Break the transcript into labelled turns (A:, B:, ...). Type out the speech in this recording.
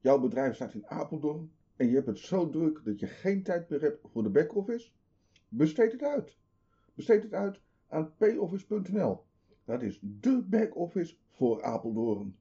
A: Jouw bedrijf staat in Apeldoorn en je hebt het zo druk dat je geen tijd meer hebt voor de back-office? Besteed het uit. Besteed het uit aan payoffice.nl. Dat is dé back-office voor Apeldoorn.